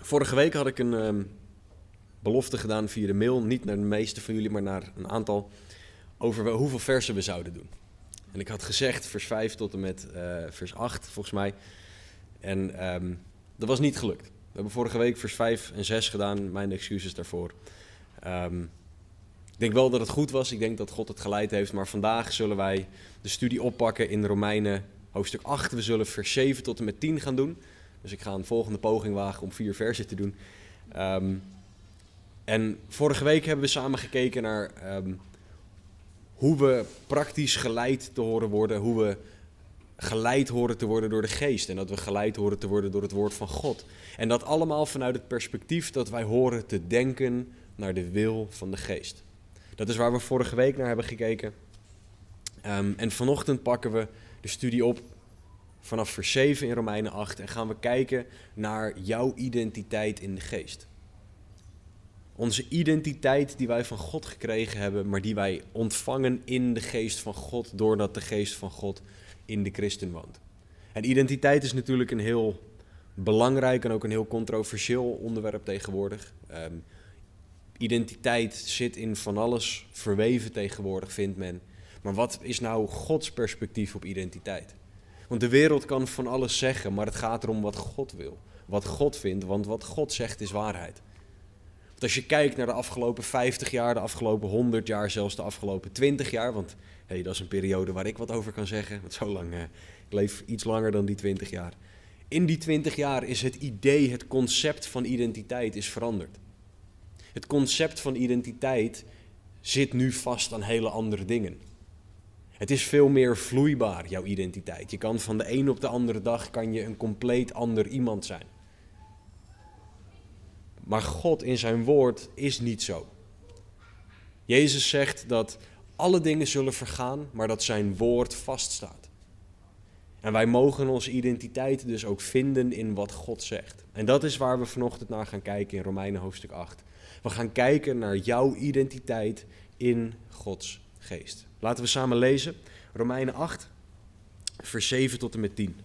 Vorige week had ik een ehm, belofte gedaan via de mail, niet naar de meeste van jullie, maar naar een aantal, over hoeveel versen we zouden doen. En ik had gezegd vers 5 tot en met eh, vers 8, volgens mij. En ehm, dat was niet gelukt. We hebben vorige week vers 5 en 6 gedaan, mijn excuses daarvoor. Ehm, ik denk wel dat het goed was, ik denk dat God het geleid heeft, maar vandaag zullen wij de studie oppakken in Romeinen hoofdstuk 8. We zullen vers 7 tot en met 10 gaan doen. Dus ik ga een volgende poging wagen om vier versen te doen. Ehm, en vorige week hebben we samen gekeken naar ehm, hoe we praktisch geleid te horen worden, hoe we geleid horen te worden door de geest en dat we geleid horen te worden door het woord van God. En dat allemaal vanuit het perspectief dat wij horen te denken naar de wil van de geest. Dat is waar we vorige week naar hebben gekeken. Ehm, en vanochtend pakken we de studie op vanaf vers 7 in Romeinen 8 en gaan we kijken naar jouw identiteit in de geest. Onze identiteit die wij van God gekregen hebben, maar die wij ontvangen in de geest van God, doordat de geest van God in de christen woont. En identiteit is natuurlijk een heel belangrijk en ook een heel controversieel onderwerp tegenwoordig. Ehm, identiteit zit in van alles verweven tegenwoordig, vindt men. Maar wat is nou Gods perspectief op identiteit? Want de wereld kan van alles zeggen, maar het gaat erom wat God wil. Wat God vindt, want wat God zegt is waarheid. Want als je kijkt naar de afgelopen 50 jaar, de afgelopen 100 jaar, zelfs de afgelopen 20 jaar, want hey, dat is een periode waar ik wat over kan zeggen, want zo lang, eh, ik leef iets langer dan die 20 jaar. In die 20 jaar is het idee, het concept van identiteit is veranderd. Het concept van identiteit zit nu vast aan hele andere dingen. Het is veel meer vloeibaar, jouw identiteit. Je kan van de een op de andere dag kan je een compleet ander iemand zijn. Maar God in zijn woord is niet zo. Jezus zegt dat alle dingen zullen vergaan, maar dat zijn woord vaststaat. En wij mogen onze identiteit dus ook vinden in wat God zegt. En dat is waar we vanochtend naar gaan kijken in Romeinen hoofdstuk 8. We gaan kijken naar jouw identiteit in Gods geest. Laten we samen lezen. Romeinen 8, vers 7 tot en met 10.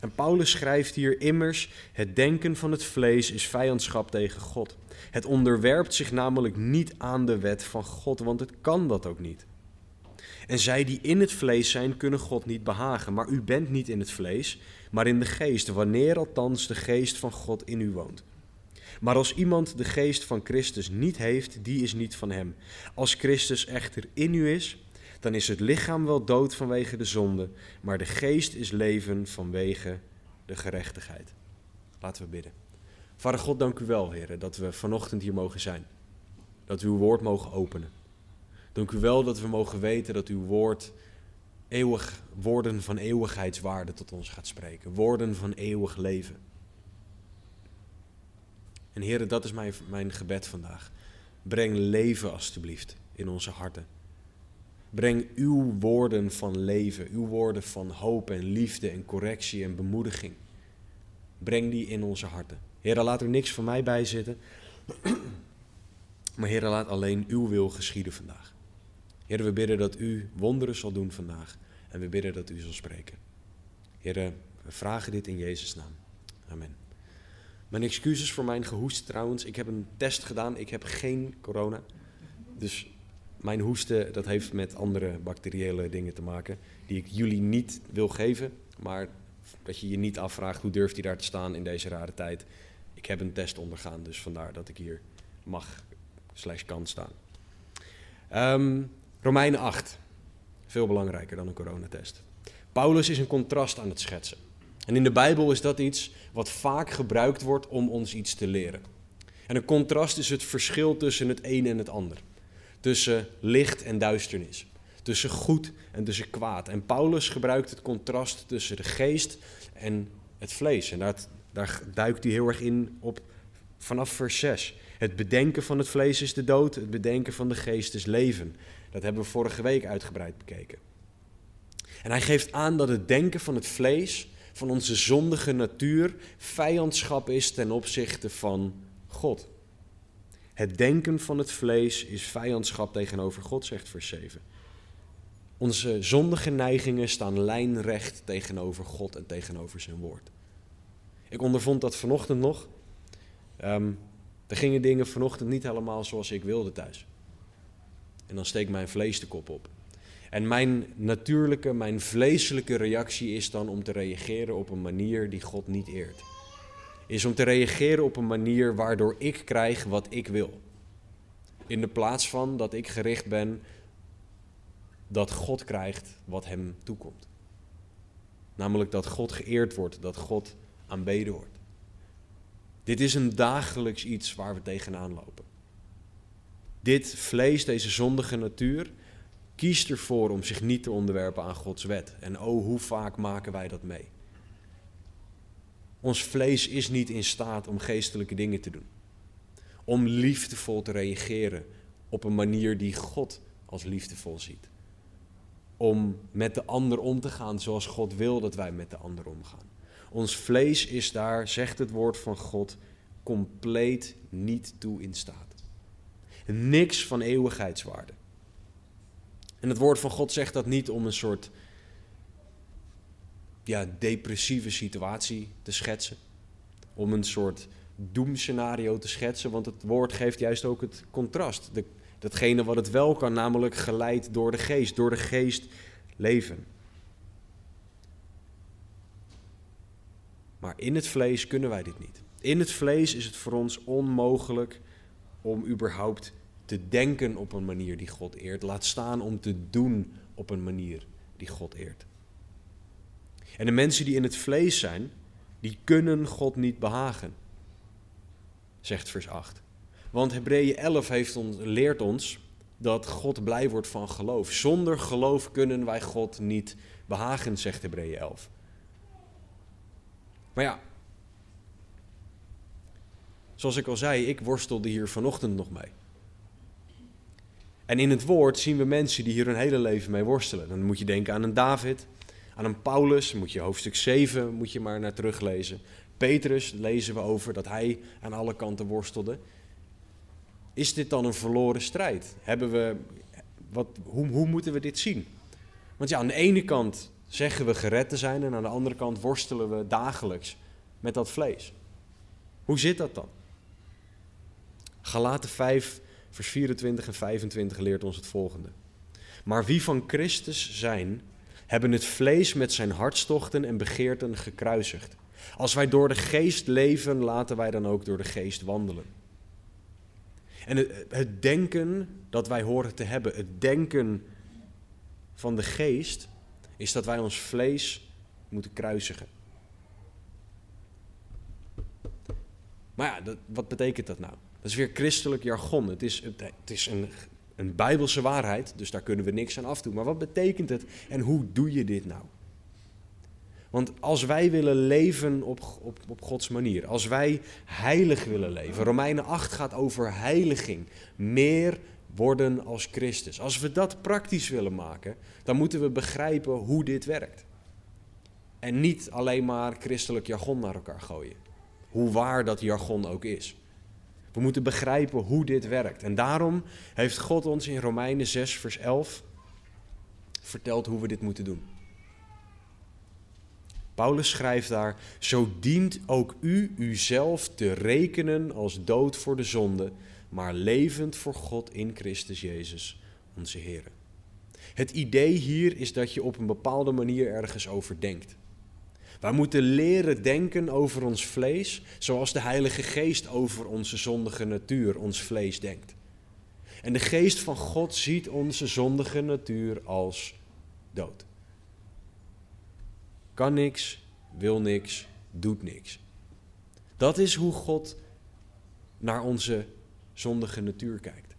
En Paulus schrijft hier immers: Het denken van het vlees is vijandschap tegen God. Het onderwerpt zich namelijk niet aan de wet van God, want het kan dat ook niet. En zij die in het vlees zijn, kunnen God niet behagen. Maar u bent niet in het vlees, maar in de geest, wanneer althans de geest van God in u woont. Maar als iemand de geest van Christus niet heeft, die is niet van hem. Als Christus echter in u is, dan is het lichaam wel dood vanwege de zonde, maar de geest is leven vanwege de gerechtigheid. Laten we bidden. Vader God, dank u wel, heren, dat we vanochtend hier mogen zijn. Dat we uw woord mogen openen. Dank u wel dat we mogen weten dat uw woord eeuwig, woorden van eeuwigheidswaarde tot ons gaat spreken. Woorden van eeuwig leven. En heren, dat is mijn, mijn gebed vandaag. Breng leven alstublieft in onze harten. Breng uw woorden van leven, uw woorden van hoop en liefde en correctie en bemoediging. Breng die in onze harten. Heren, laat er niks van mij bij zitten. Maar Heren, laat alleen uw wil geschieden vandaag. Heren, we bidden dat u wonderen zal doen vandaag. En we bidden dat u zal spreken. Heren, we vragen dit in Jezus' naam. Amen. Mijn excuses voor mijn gehoest trouwens. Ik heb een test gedaan. Ik heb geen corona. Dus mijn hoesten, dat heeft met andere bacteriële dingen te maken. Die ik jullie niet wil geven. Maar dat je je niet afvraagt hoe durft hij daar te staan in deze rare tijd. Ik heb een test ondergaan, dus vandaar dat ik hier mag slash kan staan. Ehm, Romeinen 8. Veel belangrijker dan een coronatest. Paulus is een contrast aan het schetsen. En in de Bijbel is dat iets wat vaak gebruikt wordt om ons iets te leren. En een contrast is het verschil tussen het een en het ander. Tussen licht en duisternis. Tussen goed en tussen kwaad. En Paulus gebruikt het contrast tussen de geest en het vlees. En daar, daar duikt hij heel erg in op vanaf vers 6. Het bedenken van het vlees is de dood, het bedenken van de geest is leven. Dat hebben we vorige week uitgebreid bekeken. En hij geeft aan dat het denken van het vlees, van onze zondige natuur, vijandschap is ten opzichte van God. Het denken van het vlees is vijandschap tegenover God, zegt vers 7. Onze zondige neigingen staan lijnrecht tegenover God en tegenover zijn woord. Ik ondervond dat vanochtend nog. Ehm, er gingen dingen vanochtend niet helemaal zoals ik wilde thuis. En dan steekt mijn vlees de kop op. En mijn natuurlijke, mijn vleeselijke reactie is dan om te reageren op een manier die God niet eert. Is om te reageren op een manier waardoor ik krijg wat ik wil. In de plaats van dat ik gericht ben dat God krijgt wat hem toekomt. Namelijk dat God geëerd wordt, dat God aanbeden wordt. Dit is een dagelijks iets waar we tegenaan lopen. Dit vlees, deze zondige natuur, kiest ervoor om zich niet te onderwerpen aan Gods wet. En oh, hoe vaak maken wij dat mee? Ons vlees is niet in staat om geestelijke dingen te doen. Om liefdevol te reageren op een manier die God als liefdevol ziet. Om met de ander om te gaan zoals God wil dat wij met de ander omgaan. Ons vlees is daar, zegt het woord van God, compleet niet toe in staat. Niks van eeuwigheidswaarde. En het woord van God zegt dat niet om een soort ja, depressieve situatie te schetsen. Om een soort doemscenario te schetsen, want het woord geeft juist ook het contrast. De, datgene wat het wel kan, namelijk geleid door de geest, door de geest leven. Maar in het vlees kunnen wij dit niet. In het vlees is het voor ons onmogelijk om überhaupt te denken op een manier die God eert. Laat staan om te doen op een manier die God eert. En de mensen die in het vlees zijn, die kunnen God niet behagen, zegt vers 8. Want Hebreeën 11 heeft ons, leert ons dat God blij wordt van geloof. Zonder geloof kunnen wij God niet behagen, zegt Hebreeën 11. Maar ja, zoals ik al zei, ik worstelde hier vanochtend nog mee. En in het woord zien we mensen die hier hun hele leven mee worstelen. Dan moet je denken aan een David, aan een Paulus, moet je hoofdstuk 7 moet je maar naar teruglezen. Petrus lezen we over dat hij aan alle kanten worstelde. Is dit dan een verloren strijd? Hebben we, wat, hoe, hoe moeten we dit zien? Want ja, aan de ene kant zeggen we gered te zijn en aan de andere kant worstelen we dagelijks met dat vlees. Hoe zit dat dan? Galaten 5, vers 24 en 25 leert ons het volgende. Maar wie van Christus zijn, hebben het vlees met zijn hartstochten en begeerten gekruisigd. Als wij door de geest leven, laten wij dan ook door de geest wandelen. En het, denken dat wij horen te hebben, het denken van de geest, is dat wij ons vlees moeten kruisigen. Maar ja, wat betekent dat nou? Dat is weer christelijk jargon. Het is, het is een, een bijbelse waarheid, dus daar kunnen we niks aan afdoen. Maar wat betekent het en hoe doe je dit nou? Want als wij willen leven op, op, op Gods manier, als wij heilig willen leven, Romeinen 8 gaat over heiliging, meer worden als Christus. Als we dat praktisch willen maken, dan moeten we begrijpen hoe dit werkt. En niet alleen maar christelijk jargon naar elkaar gooien. Hoe waar dat jargon ook is. We moeten begrijpen hoe dit werkt. En daarom heeft God ons in Romeinen 6, vers 11 verteld hoe we dit moeten doen. Paulus schrijft daar: Zo dient ook u uzelf te rekenen als dood voor de zonde, maar levend voor God in Christus Jezus, onze Heer. Het idee hier is dat je op een bepaalde manier ergens over denkt. Wij moeten leren denken over ons vlees zoals de Heilige Geest over onze zondige natuur, ons vlees, denkt. En de Geest van God ziet onze zondige natuur als dood. Kan niks, wil niks, doet niks. Dat is hoe God naar onze zondige natuur kijkt.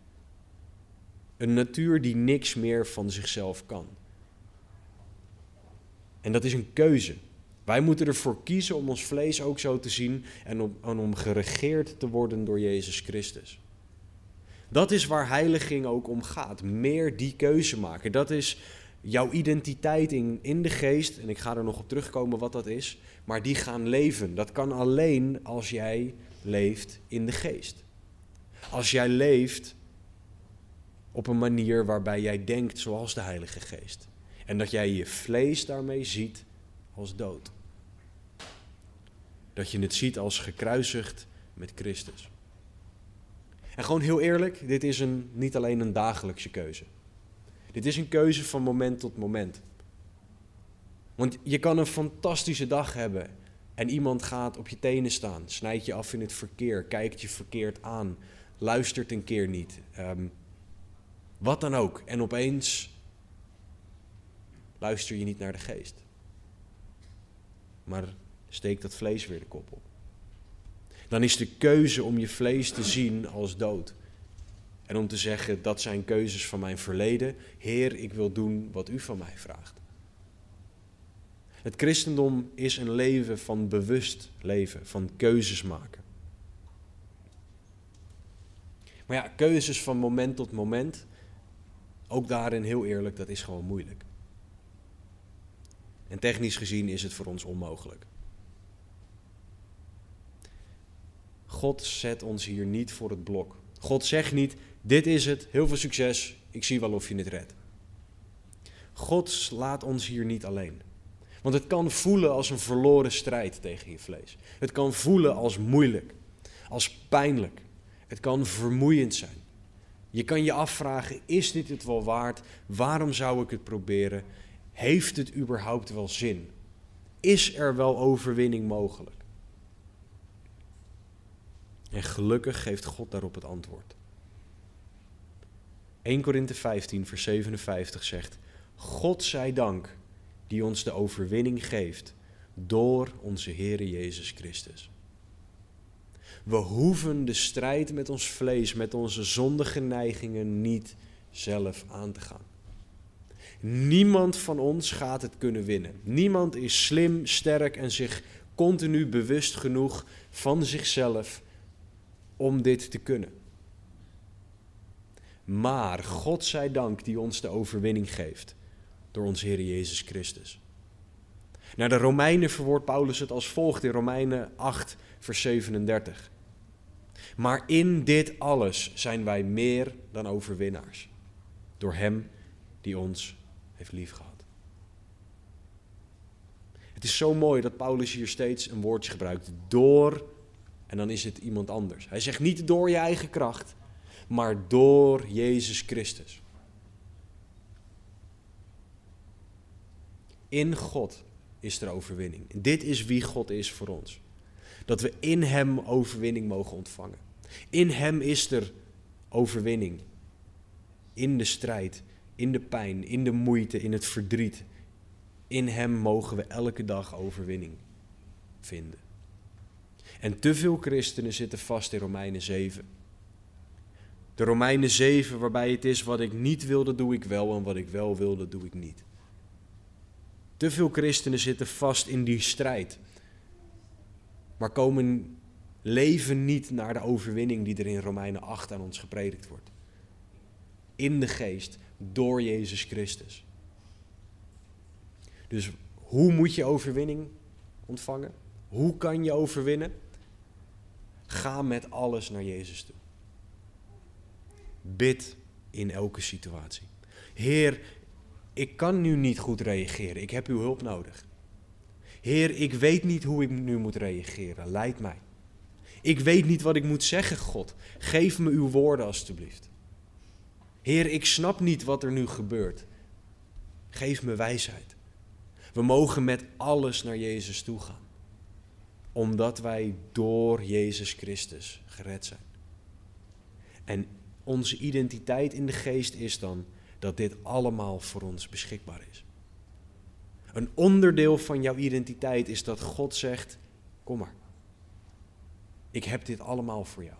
Een natuur die niks meer van zichzelf kan. En dat is een keuze. Wij moeten ervoor kiezen om ons vlees ook zo te zien en om, om geregeerd te worden door Jezus Christus. Dat is waar heiliging ook om gaat. Meer die keuze maken. Dat is jouw identiteit in, in de geest. En ik ga er nog op terugkomen wat dat is. Maar die gaan leven. Dat kan alleen als jij leeft in de geest. Als jij leeft op een manier waarbij jij denkt zoals de Heilige Geest. En dat jij je vlees daarmee ziet als dood. Dat je het ziet als gekruisigd met Christus. En gewoon heel eerlijk, dit is een, niet alleen een dagelijkse keuze. Dit is een keuze van moment tot moment. Want je kan een fantastische dag hebben en iemand gaat op je tenen staan, snijdt je af in het verkeer, kijkt je verkeerd aan, luistert een keer niet. Um, wat dan ook. En opeens luister je niet naar de geest. Maar steekt dat vlees weer de kop op. Dan is de keuze om je vlees te zien als dood. En om te zeggen, dat zijn keuzes van mijn verleden. Heer, ik wil doen wat u van mij vraagt. Het christendom is een leven van bewust leven, van keuzes maken. Maar ja, keuzes van moment tot moment, ook daarin heel eerlijk, dat is gewoon moeilijk. En technisch gezien is het voor ons onmogelijk. God zet ons hier niet voor het blok. God zegt niet: Dit is het, heel veel succes, ik zie wel of je het redt. God laat ons hier niet alleen. Want het kan voelen als een verloren strijd tegen je vlees. Het kan voelen als moeilijk, als pijnlijk. Het kan vermoeiend zijn. Je kan je afvragen: is dit het wel waard? Waarom zou ik het proberen? Heeft het überhaupt wel zin? Is er wel overwinning mogelijk? En gelukkig geeft God daarop het antwoord. 1 Korinthe 15, vers 57 zegt: God zij dank die ons de overwinning geeft door onze Heere Jezus Christus. We hoeven de strijd met ons vlees, met onze zondige neigingen niet zelf aan te gaan. Niemand van ons gaat het kunnen winnen. Niemand is slim, sterk en zich continu bewust genoeg van zichzelf om dit te kunnen. Maar God zij dank die ons de overwinning geeft door onze Heer Jezus Christus. Naar de Romeinen verwoordt Paulus het als volgt in Romeinen 8, vers 37. Maar in dit alles zijn wij meer dan overwinnaars. Door Hem die ons heeft liefgehad. Het is zo mooi dat Paulus hier steeds een woordje gebruikt. Door, en dan is het iemand anders. Hij zegt niet door je eigen kracht, maar door Jezus Christus. In God is er overwinning. Dit is wie God is voor ons. Dat we in Hem overwinning mogen ontvangen. In Hem is er overwinning. In de strijd, in de pijn, in de moeite, in het verdriet. In Hem mogen we elke dag overwinning vinden. En te veel christenen zitten vast in Romeinen 7. De Romeinen 7, waarbij het is wat ik niet wilde, doe ik wel en wat ik wel wilde, doe ik niet. Te veel christenen zitten vast in die strijd, maar komen leven niet naar de overwinning die er in Romeinen 8 aan ons gepredikt wordt. In de geest, door Jezus Christus. Dus hoe moet je overwinning ontvangen? Hoe kan je overwinnen? Ga met alles naar Jezus toe. Bid in elke situatie. Heer, ik kan nu niet goed reageren. Ik heb uw hulp nodig. Heer, ik weet niet hoe ik nu moet reageren. Leid mij. Ik weet niet wat ik moet zeggen, God. Geef me uw woorden alstublieft. Heer, ik snap niet wat er nu gebeurt. Geef me wijsheid. We mogen met alles naar Jezus toe gaan. Omdat wij door Jezus Christus gered zijn. En onze identiteit in de geest is dan dat dit allemaal voor ons beschikbaar is. Een onderdeel van jouw identiteit is dat God zegt: Kom maar. Ik heb dit allemaal voor jou.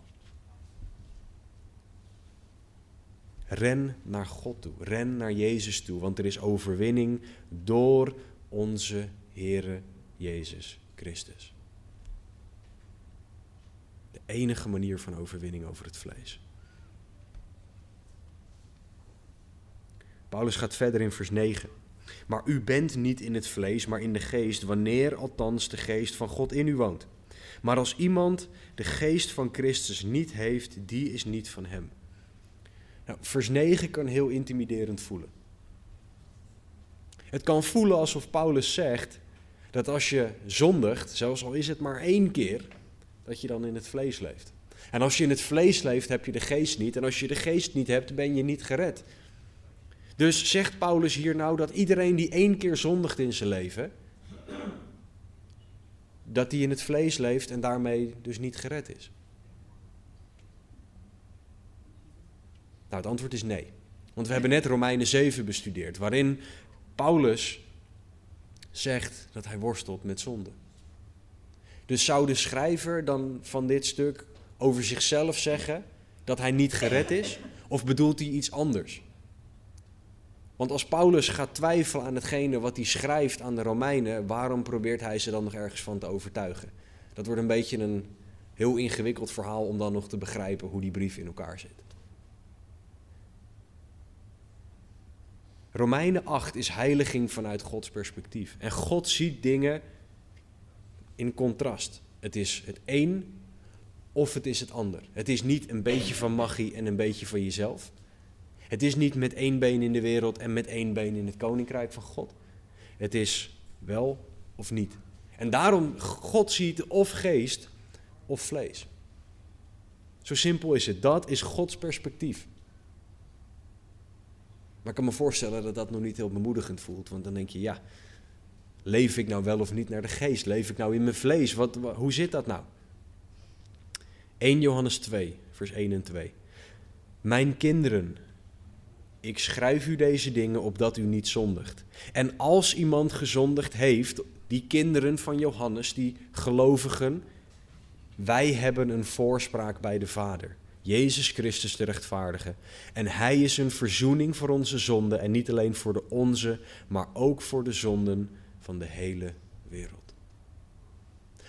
Ren naar God toe. Ren naar Jezus toe. Want er is overwinning door onze Heere Jezus Christus. De enige manier van overwinning over het vlees. Paulus gaat verder in vers 9. Maar u bent niet in het vlees, maar in de geest, wanneer althans de geest van God in u woont. Maar als iemand de geest van Christus niet heeft, die is niet van hem. Nou, vers 9 kan heel intimiderend voelen. Het kan voelen alsof Paulus zegt: Dat als je zondigt, zelfs al is het maar één keer, dat je dan in het vlees leeft. En als je in het vlees leeft, heb je de geest niet. En als je de geest niet hebt, ben je niet gered. Dus zegt Paulus hier nou dat iedereen die één keer zondigt in zijn leven, dat die in het vlees leeft en daarmee dus niet gered is? Nou, het antwoord is nee. Want we hebben net Romeinen 7 bestudeerd, waarin Paulus zegt dat hij worstelt met zonde. Dus zou de schrijver dan van dit stuk over zichzelf zeggen dat hij niet gered is? Of bedoelt hij iets anders? Want als Paulus gaat twijfelen aan hetgene wat hij schrijft aan de Romeinen, waarom probeert hij ze dan nog ergens van te overtuigen? Dat wordt een beetje een heel ingewikkeld verhaal om dan nog te begrijpen hoe die brief in elkaar zit. Romeinen 8 is heiliging vanuit Gods perspectief. En God ziet dingen in contrast. Het is het een of het is het ander. Het is niet een beetje van magie en een beetje van jezelf. Het is niet met één been in de wereld en met één been in het koninkrijk van God. Het is wel of niet. En daarom, God ziet of geest of vlees. Zo simpel is het. Dat is Gods perspectief. Maar ik kan me voorstellen dat dat nog niet heel bemoedigend voelt. Want dan denk je, ja, leef ik nou wel of niet naar de geest? Leef ik nou in mijn vlees? Wat, hoe zit dat nou? 1 Johannes 2, vers 1 en 2. Mijn kinderen, ik schrijf u deze dingen opdat u niet zondigt. En als iemand gezondigd heeft, die kinderen van Johannes, die gelovigen, wij hebben een voorspraak bij de Vader. Jezus Christus de rechtvaardige. En Hij is een verzoening voor onze zonden en niet alleen voor de onze, maar ook voor de zonden van de hele wereld.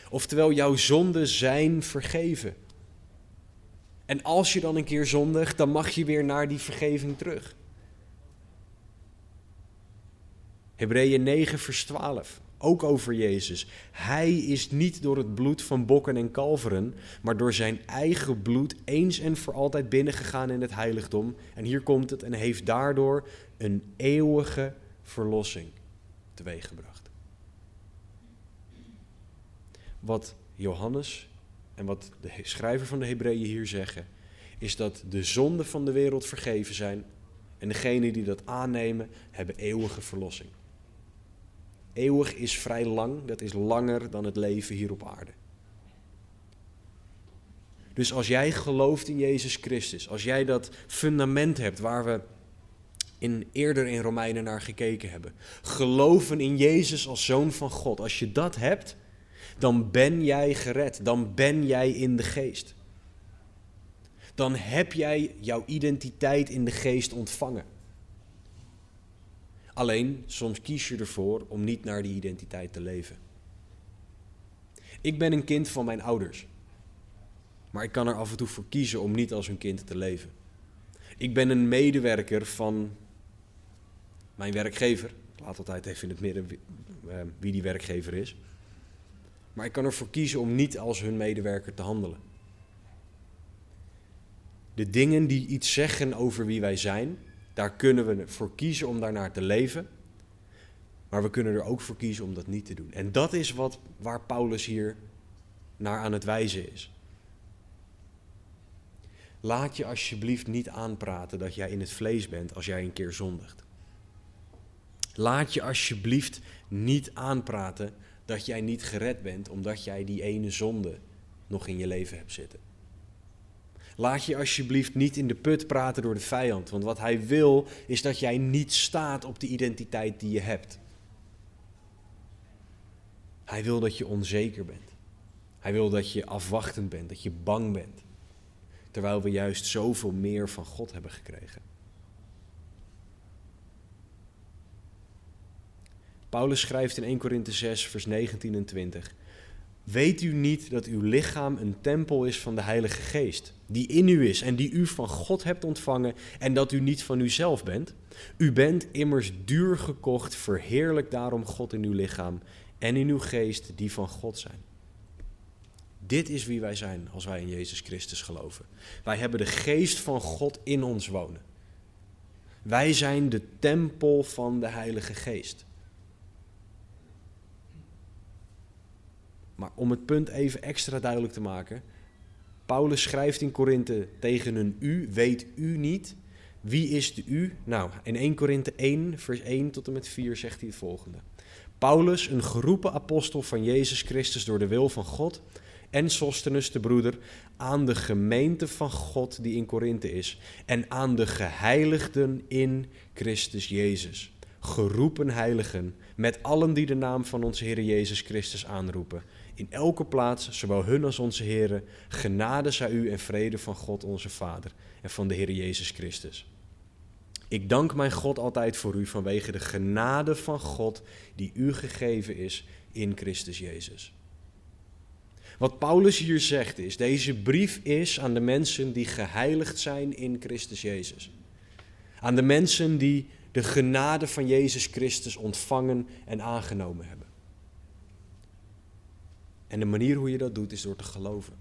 Oftewel, jouw zonden zijn vergeven. En als je dan een keer zondigt, dan mag je weer naar die vergeving terug. Hebreeën 9, vers 12. Ook over Jezus. Hij is niet door het bloed van bokken en kalveren, maar door zijn eigen bloed eens en voor altijd binnengegaan in het heiligdom. En hier komt het en heeft daardoor een eeuwige verlossing teweeggebracht. Wat Johannes en wat de schrijver van de Hebreeën hier zeggen, is dat de zonden van de wereld vergeven zijn en degenen die dat aannemen, hebben eeuwige verlossing. Eeuwig is vrij lang, dat is langer dan het leven hier op aarde. Dus als jij gelooft in Jezus Christus, als jij dat fundament hebt waar we in, eerder in Romeinen naar gekeken hebben, geloven in Jezus als zoon van God, als je dat hebt, dan ben jij gered, dan ben jij in de geest. Dan heb jij jouw identiteit in de geest ontvangen. Alleen soms kies je ervoor om niet naar die identiteit te leven. Ik ben een kind van mijn ouders. Maar ik kan er af en toe voor kiezen om niet als hun kind te leven. Ik ben een medewerker van mijn werkgever. Ik laat altijd even in het midden eh, wie die werkgever is. Maar ik kan ervoor kiezen om niet als hun medewerker te handelen. De dingen die iets zeggen over wie wij zijn, daar kunnen we voor kiezen om daarnaar te leven. Maar we kunnen er ook voor kiezen om dat niet te doen. En dat is wat, waar Paulus hier naar aan het wijzen is. Laat je alsjeblieft niet aanpraten dat jij in het vlees bent als jij een keer zondigt. Laat je alsjeblieft niet aanpraten dat jij niet gered bent omdat jij die ene zonde nog in je leven hebt zitten. Laat je alsjeblieft niet in de put praten door de vijand, want wat hij wil is dat jij niet staat op de identiteit die je hebt. Hij wil dat je onzeker bent. Hij wil dat je afwachtend bent, dat je bang bent. Terwijl we juist zoveel meer van God hebben gekregen. Paulus schrijft in 1 Korinthe 6, vers 19 en 20. Weet u niet dat uw lichaam een tempel is van de Heilige Geest, die in u is en die u van God hebt ontvangen en dat u niet van uzelf bent? U bent immers duur gekocht, verheerlijk daarom God in uw lichaam en in uw geest die van God zijn. Dit is wie wij zijn als wij in Jezus Christus geloven. Wij hebben de geest van God in ons wonen. Wij zijn de tempel van de Heilige Geest. Maar om het punt even extra duidelijk te maken. Paulus schrijft in Korinthe tegen een u, weet u niet. Wie is de u? Nou, in 1 Korinthe 1, vers 1 tot en met 4 zegt hij het volgende. Paulus, een geroepen apostel van Jezus Christus door de wil van God, en Sostenus de broeder, aan de gemeente van God die in Korinthe is, en aan de geheiligden in Christus Jezus. Geroepen heiligen, met allen die de naam van onze Heer Jezus Christus aanroepen. In elke plaats, zowel hun als onze Heer, genade zij u en vrede van God onze Vader en van de Heer Jezus Christus. Ik dank mijn God altijd voor u vanwege de genade van God die u gegeven is in Christus Jezus. Wat Paulus hier zegt is, deze brief is aan de mensen die geheiligd zijn in Christus Jezus. Aan de mensen die de genade van Jezus Christus ontvangen en aangenomen hebben. En de manier hoe je dat doet is door te geloven.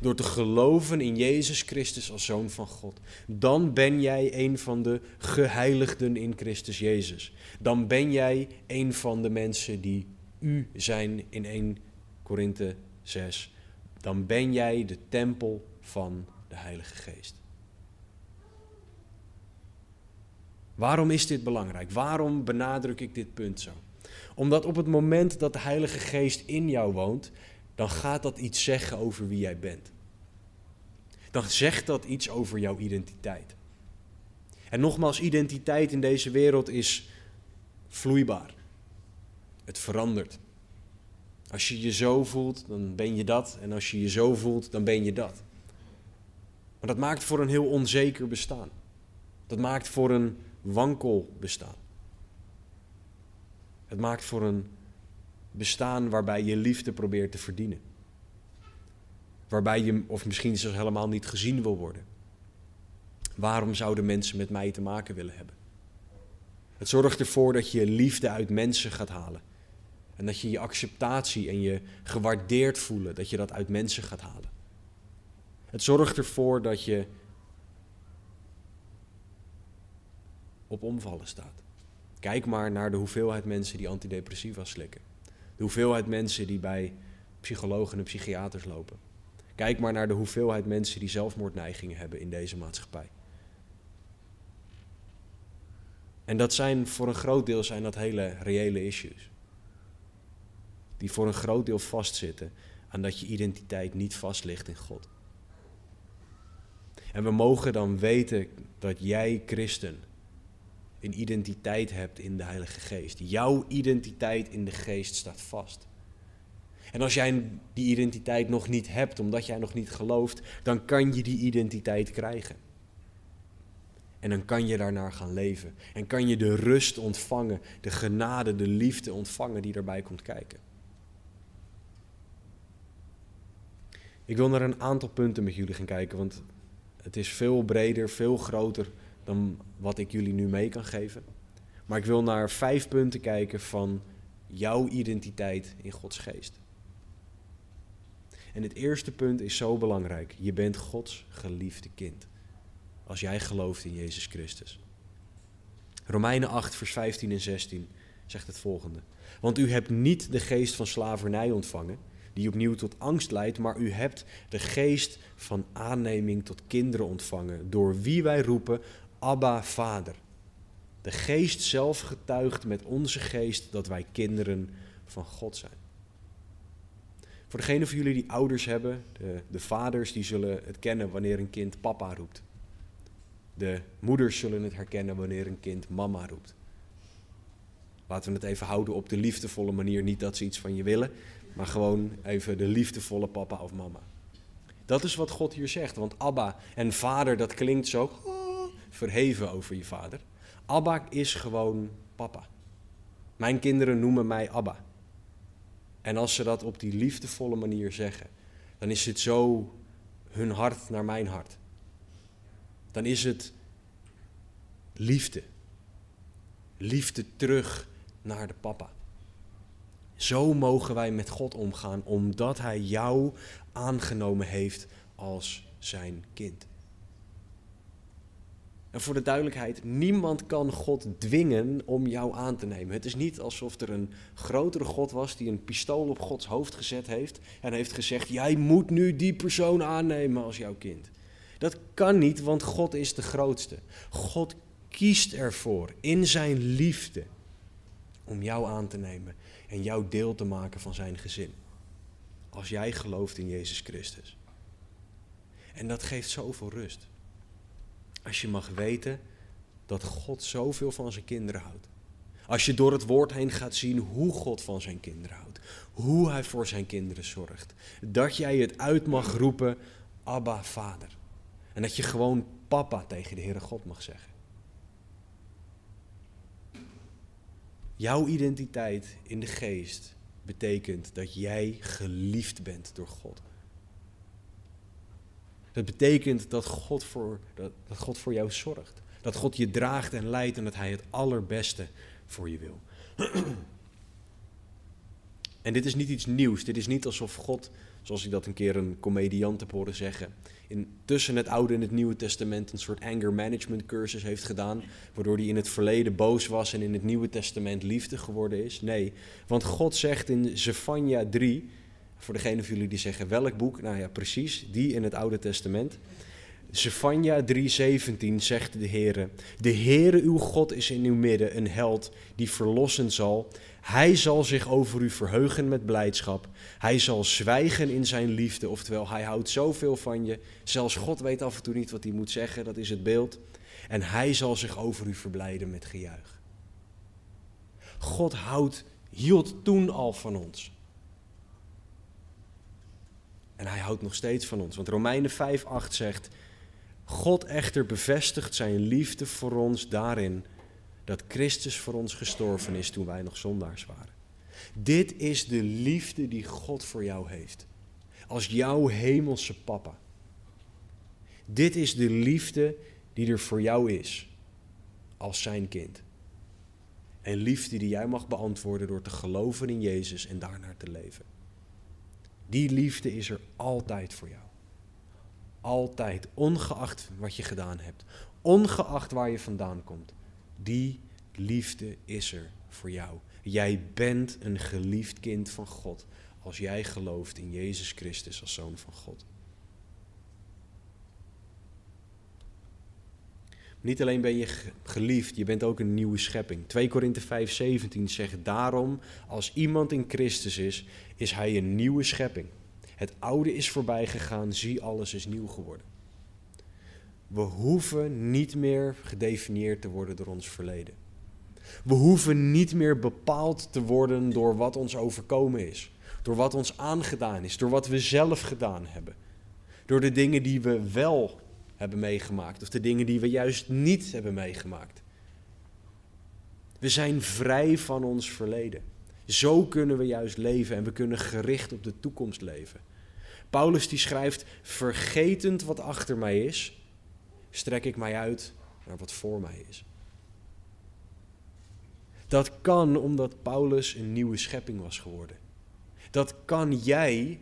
Door te geloven in Jezus Christus als Zoon van God. Dan ben jij een van de geheiligden in Christus Jezus. Dan ben jij een van de mensen die u zijn in 1 Korinthe 6. Dan ben jij de tempel van de Heilige Geest. Waarom is dit belangrijk? Waarom benadruk ik dit punt zo? Omdat op het moment dat de Heilige Geest in jou woont, dan gaat dat iets zeggen over wie jij bent. Dan zegt dat iets over jouw identiteit. En nogmaals, identiteit in deze wereld is vloeibaar. Het verandert. Als je je zo voelt, dan ben je dat. En als je je zo voelt, dan ben je dat. Maar dat maakt voor een heel onzeker bestaan. Dat maakt voor een wankel bestaan. Het maakt voor een bestaan waarbij je liefde probeert te verdienen. Waarbij je, of misschien zelfs helemaal niet gezien wil worden. Waarom zouden mensen met mij te maken willen hebben? Het zorgt ervoor dat je liefde uit mensen gaat halen. En dat je je acceptatie en je gewaardeerd voelen, dat je dat uit mensen gaat halen. Het zorgt ervoor dat je op omvallen staat. Kijk maar naar de hoeveelheid mensen die antidepressiva slikken. De hoeveelheid mensen die bij psychologen en psychiaters lopen. Kijk maar naar de hoeveelheid mensen die zelfmoordneigingen hebben in deze maatschappij. En dat zijn voor een groot deel zijn dat hele reële issues. Die voor een groot deel vastzitten aan dat je identiteit niet vast ligt in God. En we mogen dan weten dat jij christen een identiteit hebt in de Heilige Geest. Jouw identiteit in de Geest staat vast. En als jij die identiteit nog niet hebt, omdat jij nog niet gelooft, dan kan je die identiteit krijgen. En dan kan je daarnaar gaan leven. En kan je de rust ontvangen, de genade, de liefde ontvangen die daarbij komt kijken. Ik wil naar een aantal punten met jullie gaan kijken, want het is veel breder, veel groter dan wat ik jullie nu mee kan geven. Maar ik wil naar vijf punten kijken van jouw identiteit in Gods geest. En het eerste punt is zo belangrijk. Je bent Gods geliefde kind. Als jij gelooft in Jezus Christus. Romeinen 8, vers 15 en 16 zegt het volgende. Want u hebt niet de geest van slavernij ontvangen, die opnieuw tot angst leidt, maar u hebt de geest van aanneming tot kinderen ontvangen, door wie wij roepen, Abba, Vader. De geest zelf getuigt met onze geest dat wij kinderen van God zijn. Voor degenen van jullie die ouders hebben, de, de vaders die zullen het kennen wanneer een kind papa roept. De moeders zullen het herkennen wanneer een kind mama roept. Laten we het even houden op de liefdevolle manier. Niet dat ze iets van je willen, maar gewoon even de liefdevolle papa of mama. Dat is wat God hier zegt. Want Abba en vader, dat klinkt zo verheven over je vader. Abba is gewoon papa. Mijn kinderen noemen mij Abba. En als ze dat op die liefdevolle manier zeggen, dan is het zo hun hart naar mijn hart. Dan is het liefde. Liefde terug naar de papa. Zo mogen wij met God omgaan, omdat Hij jou aangenomen heeft als zijn kind. En voor de duidelijkheid, niemand kan God dwingen om jou aan te nemen. Het is niet alsof er een grotere God was die een pistool op Gods hoofd gezet heeft en heeft gezegd: Jij moet nu die persoon aannemen als jouw kind. Dat kan niet, want God is de grootste. God kiest ervoor in zijn liefde om jou aan te nemen en jou deel te maken van zijn gezin. Als jij gelooft in Jezus Christus. En dat geeft zoveel rust. Als je mag weten dat God zoveel van zijn kinderen houdt. Als je door het woord heen gaat zien hoe God van zijn kinderen houdt. Hoe hij voor zijn kinderen zorgt. Dat jij het uit mag roepen, Abba, Vader. En dat je gewoon papa tegen de Heere God mag zeggen. Jouw identiteit in de geest betekent dat jij geliefd bent door God. Dat betekent dat God, voor, dat, dat God voor jou zorgt. Dat God je draagt en leidt en dat Hij het allerbeste voor je wil. En dit is niet iets nieuws. Dit is niet alsof God, zoals ik dat een keer een comediant heb horen zeggen, in, tussen het Oude en het Nieuwe Testament een soort anger management cursus heeft gedaan, waardoor hij in het verleden boos was en in het Nieuwe Testament liefde geworden is. Nee, want God zegt in Zephania 3, voor degene van jullie die zeggen welk boek, nou ja, precies, die in het Oude Testament. Zephania 3:17 zegt de Heere: De Heere uw God is in uw midden een held die verlossen zal. Hij zal zich over u verheugen met blijdschap. Hij zal zwijgen in zijn liefde, oftewel hij houdt zoveel van je. Zelfs God weet af en toe niet wat hij moet zeggen, dat is het beeld. En hij zal zich over u verblijden met gejuich. God houdt, hield toen al van ons. En hij houdt nog steeds van ons. Want Romeinen 5:8 zegt: God echter bevestigt zijn liefde voor ons daarin dat Christus voor ons gestorven is toen wij nog zondaars waren. Dit is de liefde die God voor jou heeft. Als jouw hemelse papa. Dit is de liefde die er voor jou is. Als zijn kind. En liefde die jij mag beantwoorden door te geloven in Jezus en daarnaar te leven. Die liefde is er altijd voor jou. Altijd, ongeacht wat je gedaan hebt, ongeacht waar je vandaan komt. Die liefde is er voor jou. Jij bent een geliefd kind van God als jij gelooft in Jezus Christus als zoon van God. Niet alleen ben je geliefd, je bent ook een nieuwe schepping. 2 Korinthe 5:17 zegt daarom, als iemand in Christus is, is hij een nieuwe schepping. Het oude is voorbij gegaan, zie alles is nieuw geworden. We hoeven niet meer gedefinieerd te worden door ons verleden. We hoeven niet meer bepaald te worden door wat ons overkomen is, door wat ons aangedaan is, door wat we zelf gedaan hebben, door de dingen die we wel hebben meegemaakt of de dingen die we juist niet hebben meegemaakt. We zijn vrij van ons verleden. Zo kunnen we juist leven en we kunnen gericht op de toekomst leven. Paulus die schrijft, vergetend wat achter mij is, strek ik mij uit naar wat voor mij is. Dat kan omdat Paulus een nieuwe schepping was geworden. Dat kan jij,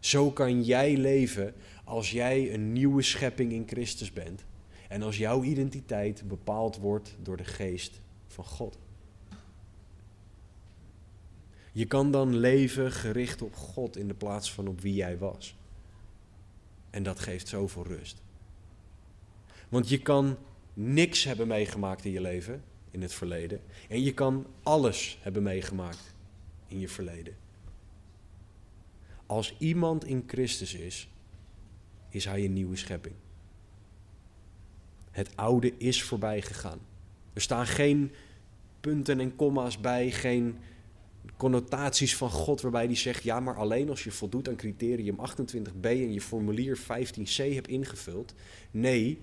zo kan jij leven als jij een nieuwe schepping in Christus bent. En als jouw identiteit bepaald wordt door de geest van God. Je kan dan leven gericht op God in de plaats van op wie jij was. En dat geeft zoveel rust. Want je kan niks hebben meegemaakt in je leven, in het verleden. En je kan alles hebben meegemaakt in je verleden. Als iemand in Christus is, is hij een nieuwe schepping. Het oude is voorbij gegaan. Er staan geen punten en komma's bij, geen connotaties van God waarbij hij zegt: ja, maar alleen als je voldoet aan criterium 28b en je formulier 15c hebt ingevuld. Nee,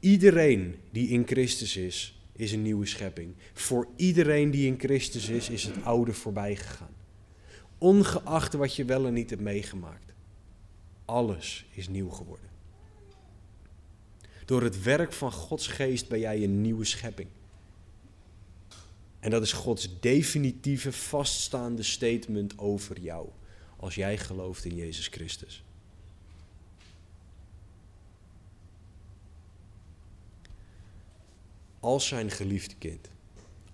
iedereen die in Christus is, is een nieuwe schepping. Voor iedereen die in Christus is, is het oude voorbij gegaan. Ongeacht wat je wel en niet hebt meegemaakt. Alles is nieuw geworden. Door het werk van Gods geest ben jij een nieuwe schepping. En dat is Gods definitieve, vaststaande statement over jou. Als jij gelooft in Jezus als zijn geliefde kind,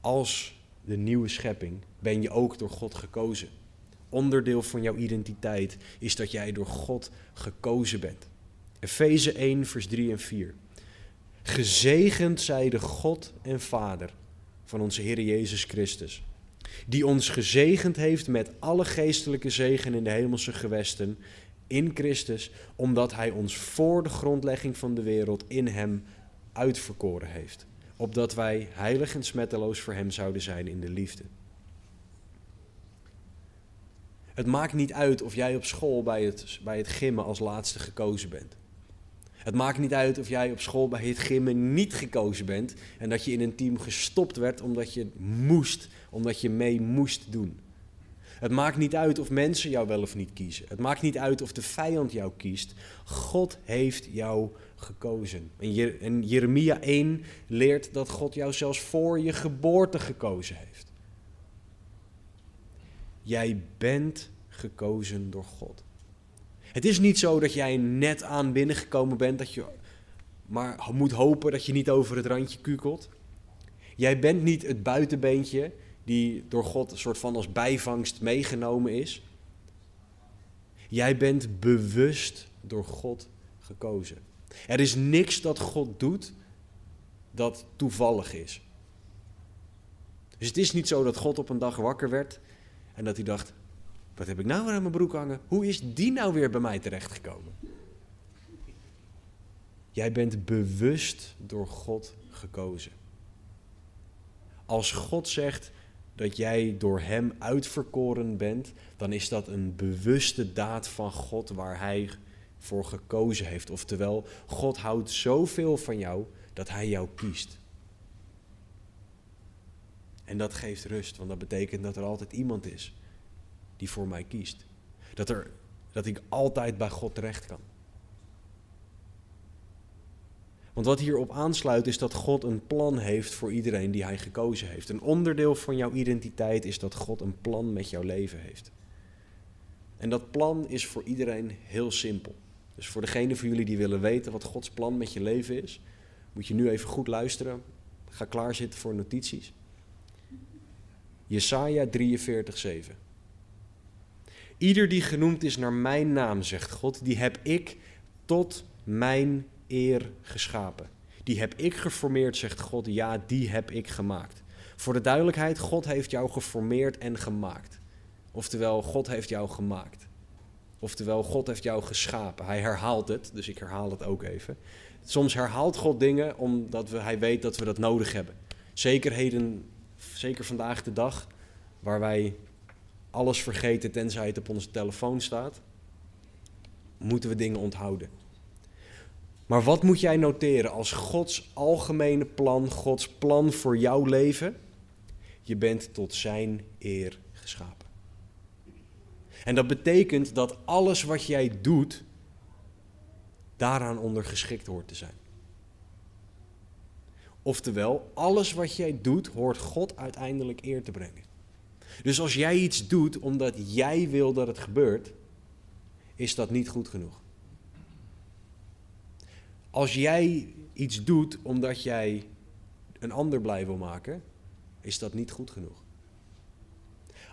als de nieuwe schepping, ben je ook door God gekozen. Onderdeel van jouw identiteit is dat jij door God gekozen bent. Efeze 1, vers 3 en 4. Gezegend zij de God en Vader van onze Heer Jezus Christus, die ons gezegend heeft met alle geestelijke zegen in de hemelse gewesten in Christus, omdat Hij ons voor de grondlegging van de wereld in Hem uitverkoren heeft, opdat wij heilig en smetteloos voor Hem zouden zijn in de liefde. Het maakt niet uit of jij op school bij het, bij het gimmen als laatste gekozen bent. Het maakt niet uit of jij op school bij het gimmen niet gekozen bent en dat je in een team gestopt werd omdat je moest, omdat je mee moest doen. Het maakt niet uit of mensen jou wel of niet kiezen. Het maakt niet uit of de vijand jou kiest. God heeft jou gekozen. En Jeremia 1 leert dat God jou zelfs voor je geboorte gekozen heeft. Jij bent gekozen door God. Het is niet zo dat jij net aan binnengekomen bent, dat je maar moet hopen dat je niet over het randje kukelt. Jij bent niet het buitenbeentje die door God een soort van als bijvangst meegenomen is. Jij bent bewust door God gekozen. Er is niks dat God doet dat toevallig is. Dus het is niet zo dat God op een dag wakker werd en dat hij dacht: wat heb ik nou weer aan mijn broek hangen? Hoe is die nou weer bij mij terechtgekomen? Jij bent bewust door God gekozen. Als God zegt dat jij door Hem uitverkoren bent, dan is dat een bewuste daad van God waar Hij voor gekozen heeft. Oftewel, God houdt zoveel van jou dat Hij jou kiest. En dat geeft rust, want dat betekent dat er altijd iemand is die voor mij kiest. Dat, er, dat ik altijd bij God terecht kan. Want wat hierop aansluit is dat God een plan heeft voor iedereen die hij gekozen heeft. Een onderdeel van jouw identiteit is dat God een plan met jouw leven heeft. En dat plan is voor iedereen heel simpel. Dus voor degene van jullie die willen weten wat Gods plan met je leven is, moet je nu even goed luisteren. Ga klaarzitten voor notities. Jesaja 43, 7. Ieder die genoemd is naar mijn naam, zegt God, die heb ik tot mijn eer geschapen. Die heb ik geformeerd, zegt God. Ja, die heb ik gemaakt. Voor de duidelijkheid, God heeft jou geformeerd en gemaakt. Oftewel, God heeft jou gemaakt. Oftewel, God heeft jou geschapen. Hij herhaalt het, dus ik herhaal het ook even. Soms herhaalt God dingen omdat we, hij weet dat we dat nodig hebben. Zeker, heden, zeker vandaag de dag, waar wij alles vergeten tenzij het op onze telefoon staat, moeten we dingen onthouden. Maar wat moet jij noteren als Gods algemene plan, Gods plan voor jouw leven? Je bent tot Zijn eer geschapen. En dat betekent dat alles wat jij doet, daaraan ondergeschikt hoort te zijn. Oftewel, alles wat jij doet, hoort God uiteindelijk eer te brengen. Dus als jij iets doet omdat jij wil dat het gebeurt, is dat niet goed genoeg. Als jij iets doet omdat jij een ander blij wil maken, is dat niet goed genoeg.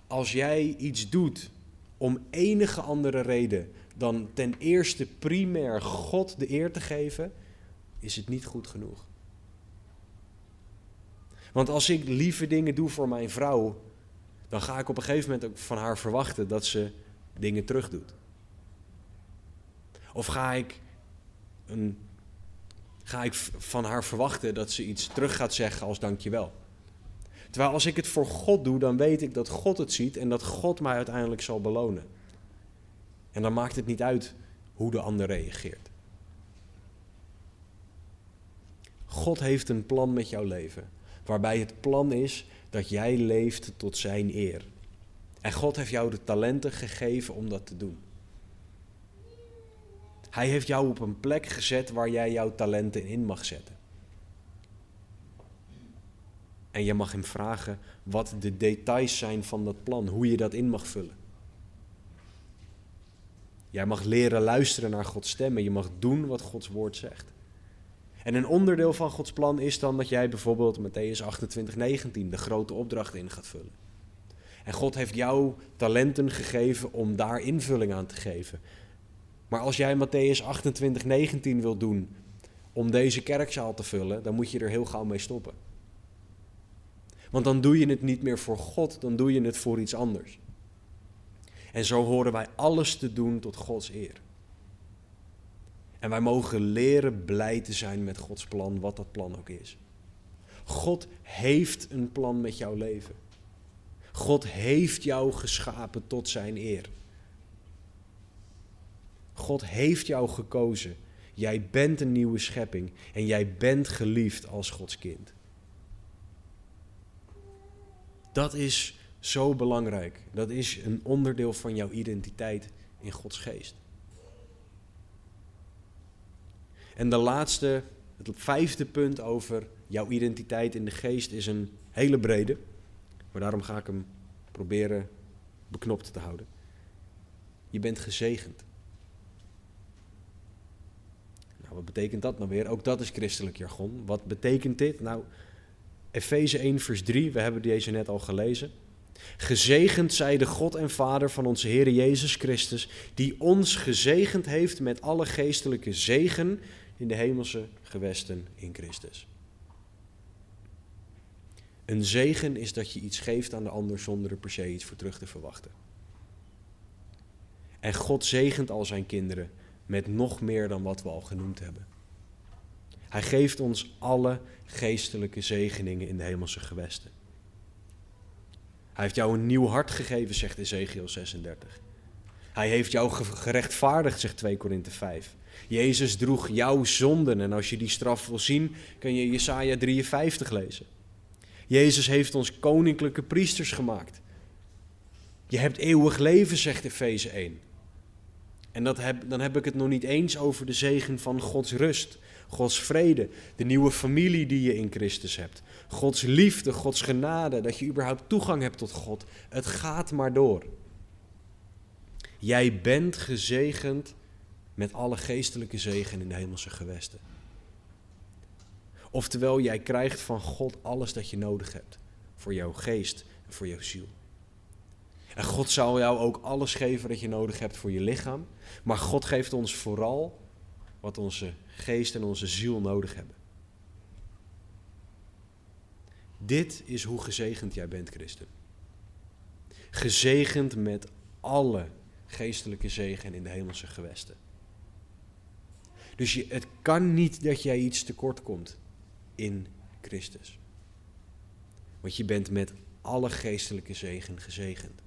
Als jij iets doet om enige andere reden dan ten eerste primair God de eer te geven, is het niet goed genoeg. Want als ik lieve dingen doe voor mijn vrouw, dan ga ik op een gegeven moment ook van haar verwachten dat ze dingen terugdoet. Of ga ik, een, ga ik van haar verwachten dat ze iets terug gaat zeggen als dankjewel. Terwijl als ik het voor God doe, dan weet ik dat God het ziet en dat God mij uiteindelijk zal belonen. En dan maakt het niet uit hoe de ander reageert. God heeft een plan met jouw leven, waarbij het plan is dat jij leeft tot Zijn eer. En God heeft jou de talenten gegeven om dat te doen. Hij heeft jou op een plek gezet waar jij jouw talenten in mag zetten. En je mag hem vragen wat de details zijn van dat plan, hoe je dat in mag vullen. Jij mag leren luisteren naar Gods stem en je mag doen wat Gods woord zegt. En een onderdeel van Gods plan is dan dat jij bijvoorbeeld Matthäus 28, 19 de grote opdracht in gaat vullen. En God heeft jou talenten gegeven om daar invulling aan te geven. Maar als jij Matthäus 28, 19 wilt doen om deze kerkzaal te vullen, dan moet je er heel gauw mee stoppen. Want dan doe je het niet meer voor God, dan doe je het voor iets anders. En zo horen wij alles te doen tot Gods eer. En wij mogen leren blij te zijn met Gods plan, wat dat plan ook is. God heeft een plan met jouw leven. God heeft jou geschapen tot zijn eer. God heeft jou gekozen. Jij bent een nieuwe schepping en jij bent geliefd als Gods kind. Dat is zo belangrijk. Dat is een onderdeel van jouw identiteit in Gods geest. En de laatste, het vijfde punt over jouw identiteit in de geest is een hele brede. Maar daarom ga ik hem proberen beknopt te houden. Je bent gezegend. Nou, wat betekent dat nou weer? Ook dat is christelijk jargon. Wat betekent dit? Nou, Efeze 1, vers 3, we hebben deze net al gelezen. Gezegend zij de God en Vader van onze Heer Jezus Christus, die ons gezegend heeft met alle geestelijke zegen in de hemelse gewesten in Christus. Een zegen is dat je iets geeft aan de ander zonder er per se iets voor terug te verwachten. En God zegent al zijn kinderen met nog meer dan wat we al genoemd hebben. Hij geeft ons alle geestelijke zegeningen in de hemelse gewesten. Hij heeft jou een nieuw hart gegeven, zegt Ezekiel 36. Hij heeft jou gerechtvaardigd, zegt 2 Korinthe 5. Jezus droeg jouw zonden en als je die straf wil zien, kun je Jesaja 53 lezen. Jezus heeft ons koninklijke priesters gemaakt. Je hebt eeuwig leven, zegt Efeze 1. En dat heb, dan heb ik het nog niet eens over de zegen van Gods rust, Gods vrede, de nieuwe familie die je in Christus hebt, Gods liefde, Gods genade, dat je überhaupt toegang hebt tot God. Het gaat maar door. Jij bent gezegend met alle geestelijke zegen in de hemelse gewesten. Oftewel, jij krijgt van God alles dat je nodig hebt voor jouw geest en voor jouw ziel. En God zal jou ook alles geven dat je nodig hebt voor je lichaam. Maar God geeft ons vooral wat onze geest en onze ziel nodig hebben. Dit is hoe gezegend jij bent, christen. Gezegend met alle geestelijke zegen in de hemelse gewesten. Dus je, het kan niet dat jij iets tekort komt in Christus. Want je bent met alle geestelijke zegen gezegend.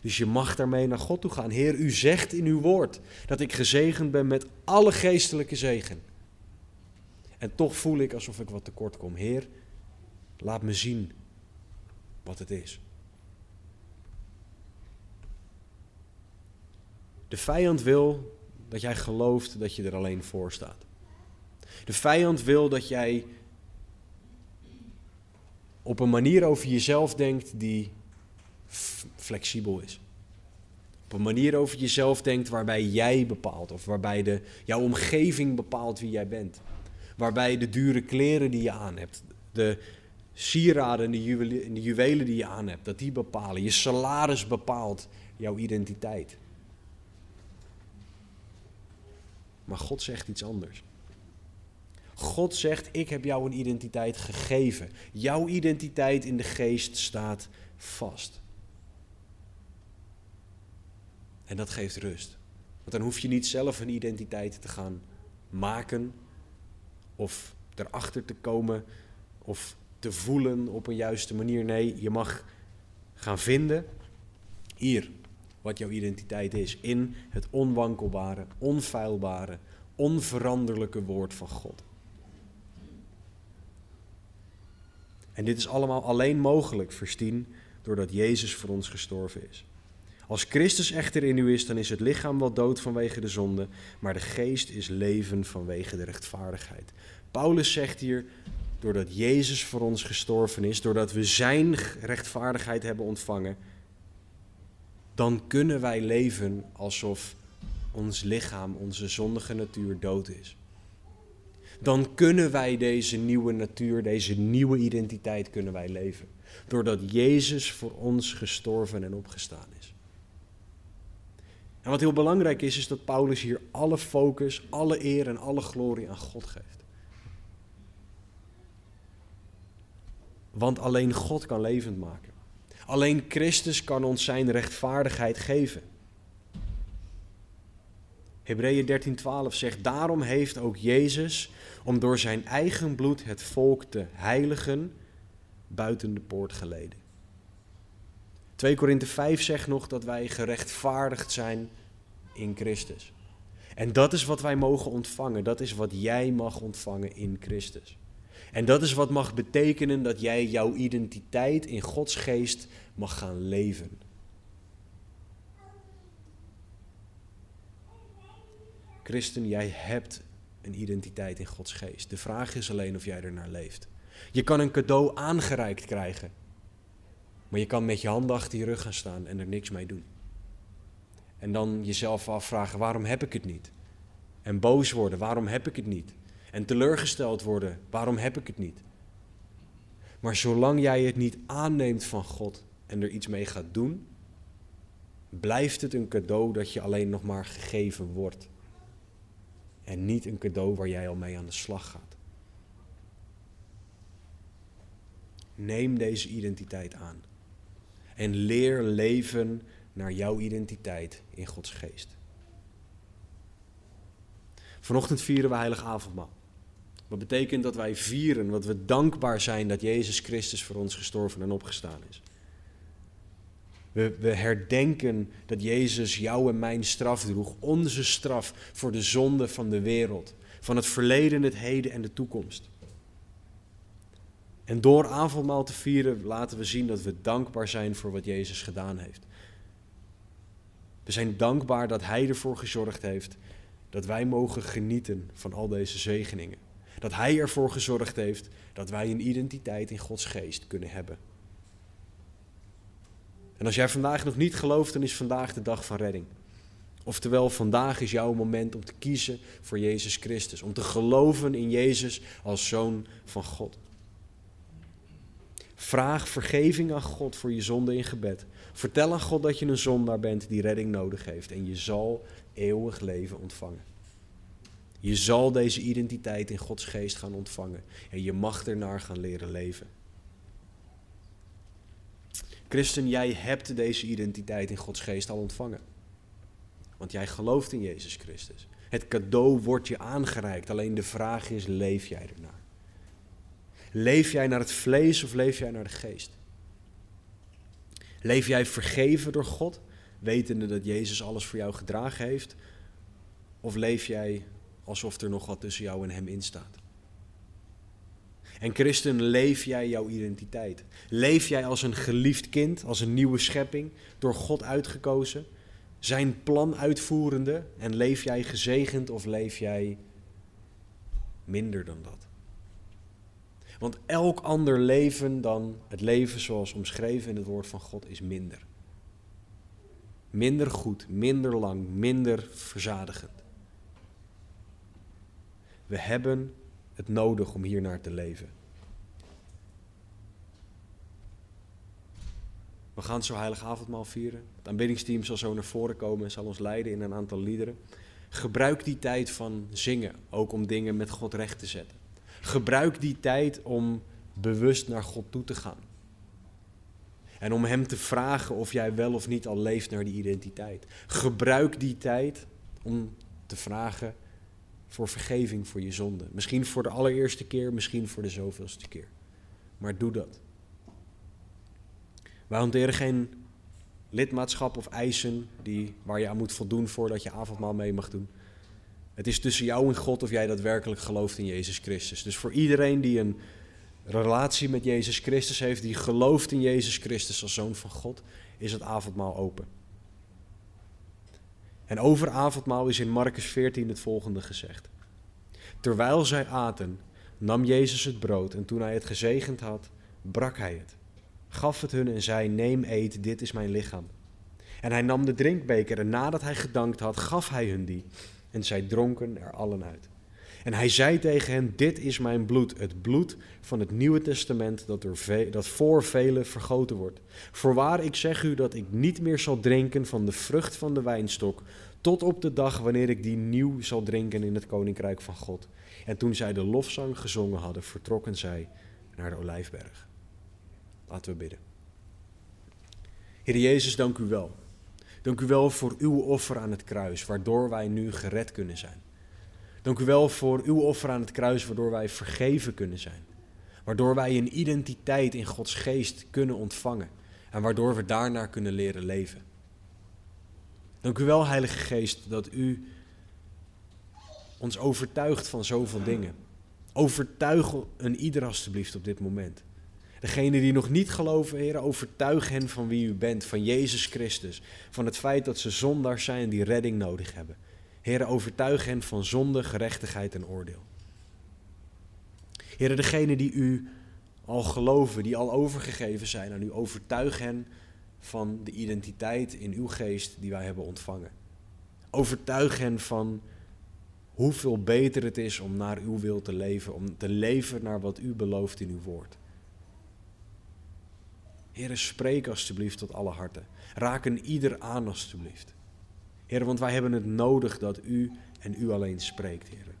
Dus je mag daarmee naar God toe gaan. Heer, u zegt in uw woord dat ik gezegend ben met alle geestelijke zegen. En toch voel ik alsof ik wat tekort kom. Heer, laat me zien wat het is. De vijand wil dat jij gelooft dat je er alleen voor staat. De vijand wil dat jij op een manier over jezelf denkt die flexibel is. Op een manier over jezelf denkt waarbij jij bepaalt, of waarbij de, jouw omgeving bepaalt wie jij bent. Waarbij de dure kleren die je aan hebt, de sieraden en de, de juwelen die je aan hebt, dat die bepalen. Je salaris bepaalt jouw identiteit. Maar God zegt iets anders. God zegt: Ik heb jou een identiteit gegeven. Jouw identiteit in de geest staat vast. En dat geeft rust. Want dan hoef je niet zelf een identiteit te gaan maken of erachter te komen of te voelen op een juiste manier. Nee, je mag gaan vinden hier wat jouw identiteit is in het onwankelbare, onfeilbare, onveranderlijke woord van God. En dit is allemaal alleen mogelijk, vers 10, doordat Jezus voor ons gestorven is. Als Christus echter in u is, dan is het lichaam wel dood vanwege de zonde, maar de geest is leven vanwege de rechtvaardigheid. Paulus zegt hier, doordat Jezus voor ons gestorven is, doordat we zijn rechtvaardigheid hebben ontvangen, dan kunnen wij leven alsof ons lichaam, onze zondige natuur dood is. dan kunnen wij deze nieuwe natuur, deze nieuwe identiteit kunnen wij leven. Doordat Jezus voor ons gestorven en opgestaan is. En wat heel belangrijk is, is dat Paulus hier alle focus, alle eer en alle glorie aan God geeft. Want alleen God kan levend maken. Alleen Christus kan ons zijn rechtvaardigheid geven. Hebreeën 13:12 zegt: Daarom heeft ook Jezus, om door zijn eigen bloed het volk te heiligen, buiten de poort geleden. 2 Korinthe 5 zegt nog dat wij gerechtvaardigd zijn in Christus. En dat is wat wij mogen ontvangen. Dat is wat jij mag ontvangen in Christus. En dat is wat mag betekenen dat jij jouw identiteit in Gods geest mag gaan leven. Christen, jij hebt een identiteit in Gods geest. De vraag is alleen of jij er naar leeft. Je kan een cadeau aangereikt krijgen, maar je kan met je handen achter je rug gaan staan en er niks mee doen. En dan jezelf afvragen: waarom heb ik het niet? En boos worden: waarom heb ik het niet? En teleurgesteld worden: waarom heb ik het niet? Maar zolang jij het niet aanneemt van God en er iets mee gaat doen, blijft het een cadeau dat je alleen nog maar gegeven wordt. En niet een cadeau waar jij al mee aan de slag gaat. Neem deze identiteit aan. En leer leven naar jouw identiteit in Gods geest. Vanochtend vieren we Heilig Avondmaal. Wat betekent dat wij vieren, wat we dankbaar zijn dat Jezus Christus voor ons gestorven en opgestaan is. We, herdenken dat Jezus jou en mijn straf droeg, onze straf voor de zonde van de wereld, van het verleden, het heden en de toekomst. En door avondmaal te vieren laten we zien dat we dankbaar zijn voor wat Jezus gedaan heeft. We zijn dankbaar dat Hij ervoor gezorgd heeft dat wij mogen genieten van al deze zegeningen. Dat Hij ervoor gezorgd heeft dat wij een identiteit in Gods geest kunnen hebben. En als jij vandaag nog niet gelooft, dan is vandaag de dag van redding. Oftewel, vandaag is jouw moment om te kiezen voor Jezus Christus. Om te geloven in Jezus als zoon van God. Vraag vergeving aan God voor je zonde in gebed. Vertel aan God dat je een zondaar bent die redding nodig heeft. En je zal eeuwig leven ontvangen. Je zal deze identiteit in Gods geest gaan ontvangen. En je mag ernaar gaan leren leven. Christen, jij hebt deze identiteit in Gods geest al ontvangen. Want jij gelooft in Jezus Christus. Het cadeau wordt je aangereikt. Alleen de vraag is, leef jij ernaar? Leef jij naar het vlees of leef jij naar de geest? Leef jij vergeven door God, wetende dat Jezus alles voor jou gedragen heeft? Of leef jij alsof er nog wat tussen jou en Hem in staat? En christen, leef jij jouw identiteit? Leef jij als een geliefd kind, als een nieuwe schepping, door God uitgekozen? Zijn plan uitvoerende? En leef jij gezegend of leef jij minder dan dat? Want elk ander leven dan het leven zoals omschreven in het woord van God is minder. Minder goed, minder lang, minder verzadigend. We hebben het nodig om hier naar te leven. We gaan zo heilig avondmaal vieren. Het aanbiddingsteam zal zo naar voren komen en zal ons leiden in een aantal liederen. Gebruik die tijd van zingen ook om dingen met God recht te zetten. Gebruik die tijd om bewust naar God toe te gaan. En om Hem te vragen of jij wel of niet al leeft naar die identiteit. Gebruik die tijd om te vragen voor vergeving voor je zonde. Misschien voor de allereerste keer, misschien voor de zoveelste keer. Maar doe dat. Wij hanteren geen lidmaatschap of eisen die, waar je aan moet voldoen voordat je avondmaal mee mag doen. Het is tussen jou en God of jij daadwerkelijk gelooft in Jezus Christus. Dus voor iedereen die een relatie met Jezus Christus heeft, die gelooft in Jezus Christus als zoon van God, is het avondmaal open. En over avondmaal is in Marcus 14 het volgende gezegd. Terwijl zij aten, nam Jezus het brood en toen hij het gezegend had, brak hij het, gaf het hun en zei: Neem, eet, dit is mijn lichaam. En hij nam de drinkbeker en nadat hij gedankt had, gaf hij hun die en zij dronken er allen uit. En hij zei tegen hen: Dit is mijn bloed, het bloed van het Nieuwe Testament dat, door dat voor velen vergoten wordt. Voorwaar, ik zeg u dat ik niet meer zal drinken van de vrucht van de wijnstok, tot op de dag wanneer ik die nieuw zal drinken in het koninkrijk van God. En toen zij de lofzang gezongen hadden, vertrokken zij naar de olijfberg. Laten we bidden. Heer Jezus, dank u wel. Dank u wel voor uw offer aan het kruis, waardoor wij nu gered kunnen zijn. Dank u wel voor uw offer aan het kruis, waardoor wij vergeven kunnen zijn. Waardoor wij een identiteit in Gods geest kunnen ontvangen. En waardoor we daarnaar kunnen leren leven. Dank u wel, Heilige Geest, dat u ons overtuigt van zoveel dingen. Overtuig een ieder alstublieft op dit moment. Degene die nog niet geloven, Heer, overtuig hen van wie u bent, van Jezus Christus. Van het feit dat ze zondaars zijn die redding nodig hebben. Heer, overtuig hen van zonde, gerechtigheid en oordeel. Heer, degene die u al geloven, die al overgegeven zijn aan u, overtuig hen van de identiteit in uw geest die wij hebben ontvangen. Overtuig hen van hoeveel beter het is om naar uw wil te leven, om te leven naar wat u belooft in uw woord. Heer, spreek alstublieft tot alle harten. Raak een ieder aan alstublieft. Heer, want wij hebben het nodig dat u en u alleen spreekt, Heer.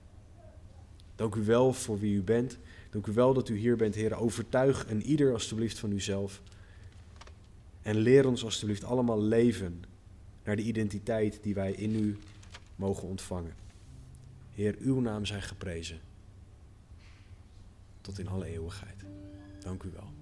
Dank u wel voor wie u bent. Dank u wel dat u hier bent, Heer. Overtuig een ieder alstublieft van uzelf. En leer ons alstublieft allemaal leven naar de identiteit die wij in u mogen ontvangen. Heer, uw naam zij geprezen. Tot in alle eeuwigheid. Dank u wel.